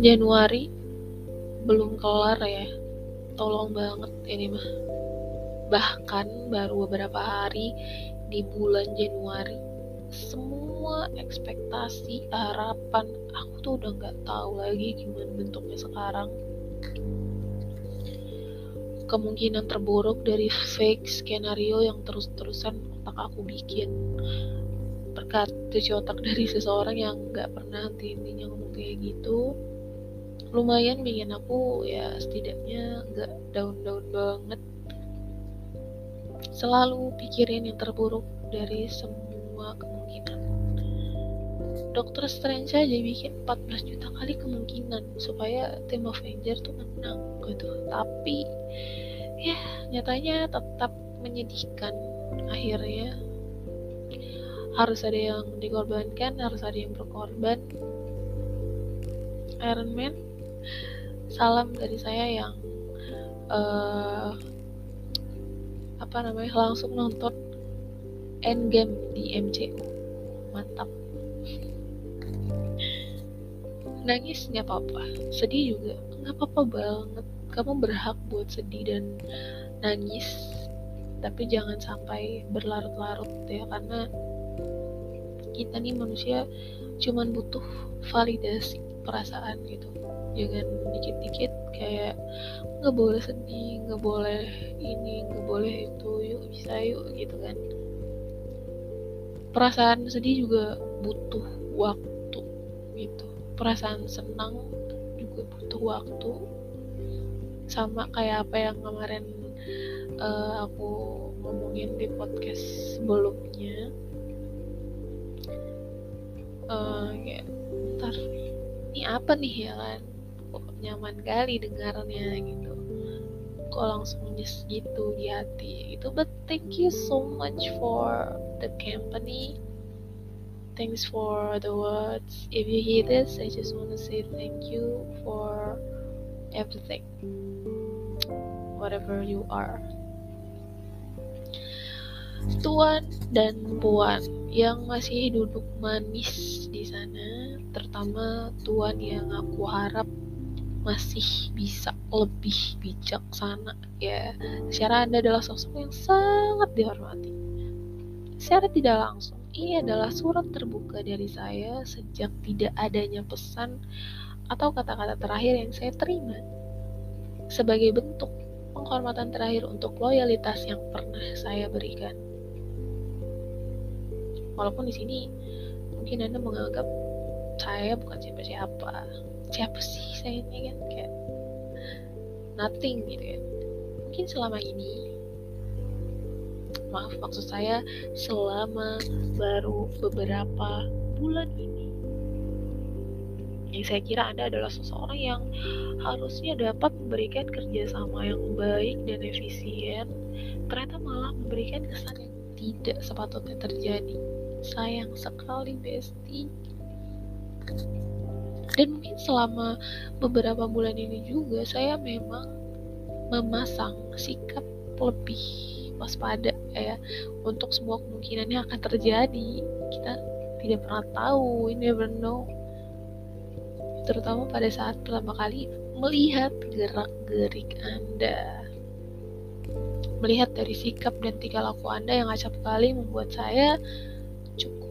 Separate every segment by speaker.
Speaker 1: Januari belum kelar ya. Tolong banget ini mah. Bahkan baru beberapa hari di bulan Januari semua ekspektasi harapan aku tuh udah nggak tahu lagi gimana bentuknya sekarang. Kemungkinan terburuk dari fake skenario yang terus-terusan otak aku bikin. Berkat cuci otak dari seseorang yang nggak pernah henti-hentinya ngomong kayak gitu. Lumayan bikin aku ya setidaknya gak daun-daun banget. Selalu pikirin yang terburuk dari semua kemungkinan. Dokter Strange aja bikin 14 juta kali kemungkinan supaya tim Avenger tuh menang gitu. Tapi ya nyatanya tetap menyedihkan akhirnya harus ada yang dikorbankan harus ada yang berkorban. Iron Man salam dari saya yang uh, apa namanya langsung nonton Endgame di MCU mantap. Nangis nggak apa-apa sedih juga. Nggak apa-apa banget. Kamu berhak buat sedih dan nangis tapi jangan sampai berlarut-larut ya karena kita nih manusia cuman butuh validasi perasaan gitu. Jangan dikit-dikit kayak nggak boleh sedih nggak boleh ini nggak boleh itu yuk bisa yuk gitu kan. Perasaan sedih juga butuh waktu gitu. Perasaan senang juga butuh waktu. Sama kayak apa yang kemarin uh, aku ngomongin di podcast sebelumnya. Uh, kayak ntar. Ini apa nih ya kan? Nyaman kali dengarnya gitu. Kok langsung nyes gitu di hati. Itu but thank you so much for the company. Thanks for the words. If you hear this I just want to say thank you for everything. Whatever you are Tuan dan Puan yang masih duduk manis di sana, terutama Tuan yang aku harap masih bisa lebih bijaksana ya. Secara anda adalah sosok yang sangat dihormati. Secara tidak langsung ini adalah surat terbuka dari saya sejak tidak adanya pesan atau kata-kata terakhir yang saya terima sebagai bentuk penghormatan terakhir untuk loyalitas yang pernah saya berikan walaupun di sini mungkin anda menganggap saya bukan siapa-siapa. Siapa sih saya ini kan? Kayak nothing gitu kan. Mungkin selama ini maaf maksud saya selama baru beberapa bulan ini yang saya kira Anda adalah seseorang yang harusnya dapat memberikan kerjasama yang baik dan efisien ternyata malah memberikan kesan yang tidak sepatutnya terjadi sayang sekali bestie dan mungkin selama beberapa bulan ini juga saya memang memasang sikap lebih waspada ya untuk semua kemungkinan yang akan terjadi. Kita tidak pernah tahu we never know. Terutama pada saat pertama kali melihat gerak gerik anda. Melihat dari sikap dan tingkah laku anda yang acap kali membuat saya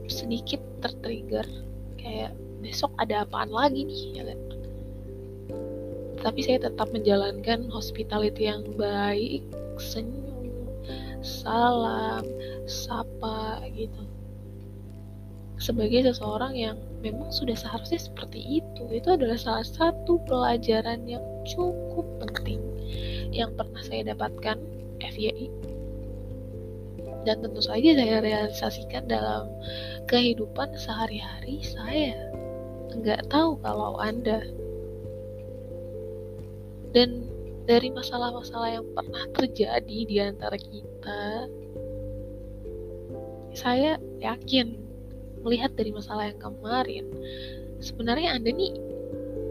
Speaker 1: sedikit tertrigger kayak besok ada apaan lagi nih? Ya kan? Tapi saya tetap menjalankan hospitality yang baik senyum salam sapa gitu. Sebagai seseorang yang memang sudah seharusnya seperti itu itu adalah salah satu pelajaran yang cukup penting yang pernah saya dapatkan FYI dan tentu saja saya realisasikan dalam kehidupan sehari-hari saya nggak tahu kalau Anda. Dan dari masalah-masalah yang pernah terjadi di antara kita, saya yakin melihat dari masalah yang kemarin, sebenarnya Anda nih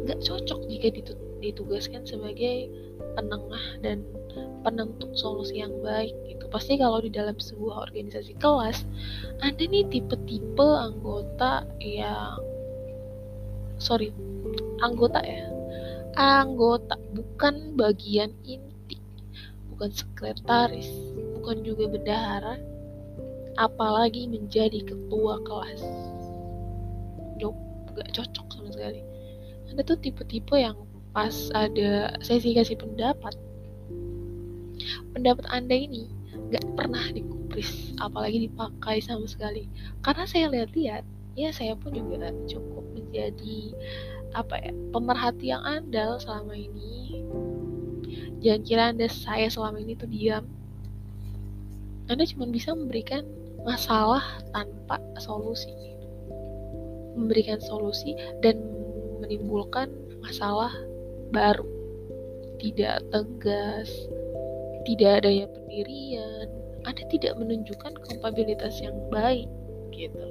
Speaker 1: nggak cocok jika ditugaskan sebagai penengah dan penentu solusi yang baik gitu. Pasti kalau di dalam sebuah organisasi kelas, ada nih tipe-tipe anggota yang sorry, anggota ya, anggota bukan bagian inti, bukan sekretaris, bukan juga bendahara, apalagi menjadi ketua kelas. Nope, gak cocok sama sekali. Ada tuh tipe-tipe yang pas ada sesi kasih pendapat, pendapat Anda ini gak pernah dikupris, apalagi dipakai sama sekali. Karena saya lihat-lihat, ya saya pun juga cukup menjadi apa ya pemerhati yang andal selama ini. Jangan kira Anda saya selama ini tuh diam anda cuma bisa memberikan masalah tanpa solusi. Memberikan solusi dan menimbulkan masalah baru. Tidak tegas, tidak adanya pendirian, Anda tidak menunjukkan kapabilitas yang baik gitu.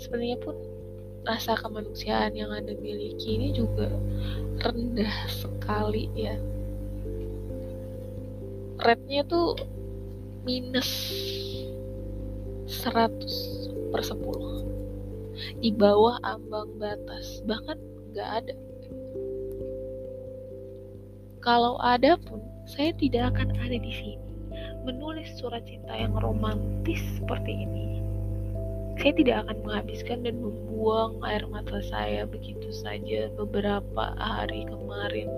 Speaker 1: Sebenarnya pun rasa kemanusiaan yang Anda miliki ini juga rendah sekali ya. Rate-nya tuh minus 100 per 10 di bawah ambang batas bahkan nggak ada kalau ada pun saya tidak akan ada di sini. Menulis surat cinta yang romantis seperti ini. Saya tidak akan menghabiskan dan membuang air mata saya begitu saja beberapa hari kemarin.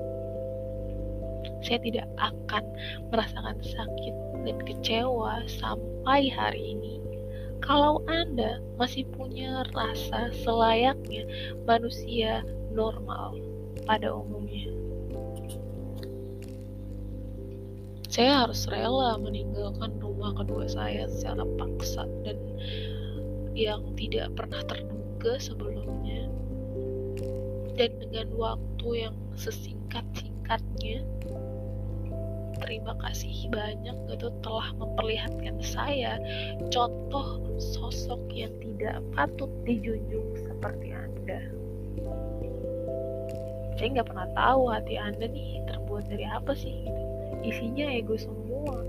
Speaker 1: Saya tidak akan merasakan sakit dan kecewa sampai hari ini. Kalau Anda masih punya rasa selayaknya manusia normal pada umumnya, saya harus rela meninggalkan rumah kedua saya secara paksa dan yang tidak pernah terduga sebelumnya dan dengan waktu yang sesingkat-singkatnya terima kasih banyak gitu telah memperlihatkan saya contoh sosok yang tidak patut dijunjung seperti Anda. Saya nggak pernah tahu hati Anda nih terbuat dari apa sih gitu. Isinya ego semua.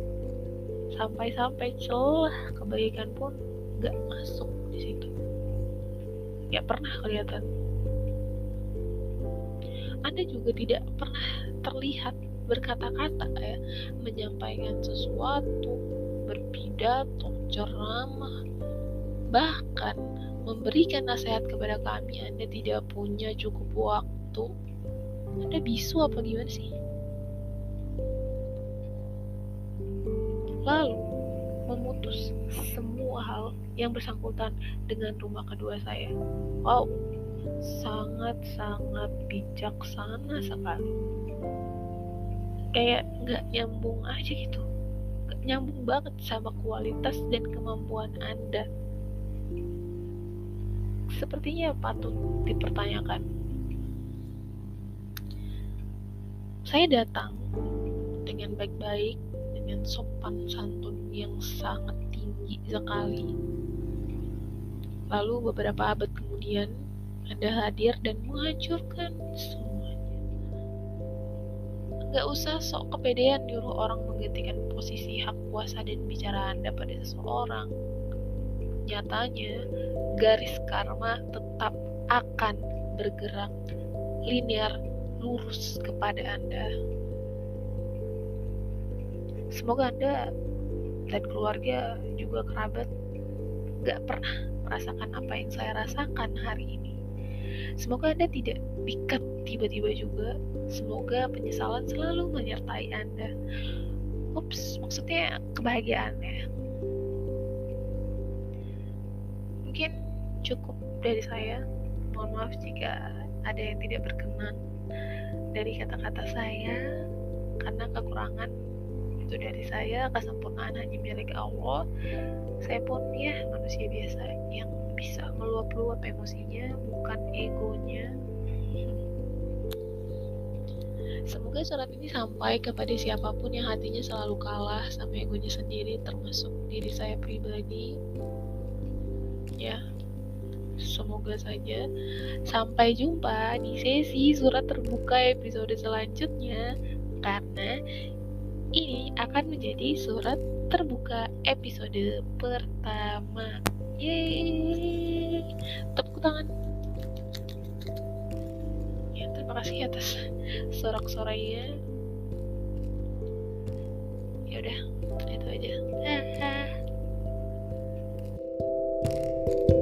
Speaker 1: Sampai-sampai celah kebaikan pun nggak masuk di situ. Nggak pernah kelihatan. Anda juga tidak pernah terlihat berkata-kata ya menyampaikan sesuatu berpidato ceramah bahkan memberikan nasihat kepada kami Anda tidak punya cukup waktu Anda bisu apa gimana sih lalu memutus semua hal yang bersangkutan dengan rumah kedua saya. Wow sangat-sangat bijaksana sekali. Kayak nggak nyambung aja gitu. Nggak nyambung banget sama kualitas dan kemampuan anda. Sepertinya patut dipertanyakan. Saya datang dengan baik-baik dengan sopan santun yang sangat tinggi sekali lalu beberapa abad kemudian anda hadir dan menghancurkan semua Gak usah sok kepedean nyuruh orang menggantikan posisi hak kuasa dan bicara Anda pada seseorang. Nyatanya, garis karma tetap akan bergerak linear lurus kepada Anda. Semoga Anda dan keluarga juga kerabat gak pernah merasakan apa yang saya rasakan hari ini. Semoga Anda tidak pikat tiba-tiba juga. Semoga penyesalan selalu menyertai Anda. Ups, maksudnya kebahagiaannya. Mungkin cukup dari saya. Mohon maaf jika ada yang tidak berkenan dari kata-kata saya karena kekurangan itu dari saya kesempurnaan hanya milik Allah. Saya pun ya manusia biasa yang bisa meluap-luap emosinya bukan egonya. Semoga surat ini sampai kepada siapa pun yang hatinya selalu kalah sama egonya sendiri, termasuk diri saya pribadi. Ya, semoga saja. Sampai jumpa di sesi surat terbuka episode selanjutnya karena ini akan menjadi surat terbuka episode pertama. Yeay. Tepuk tangan. Ya terima kasih atas sorak-sorainya. Ya udah itu aja. Thank you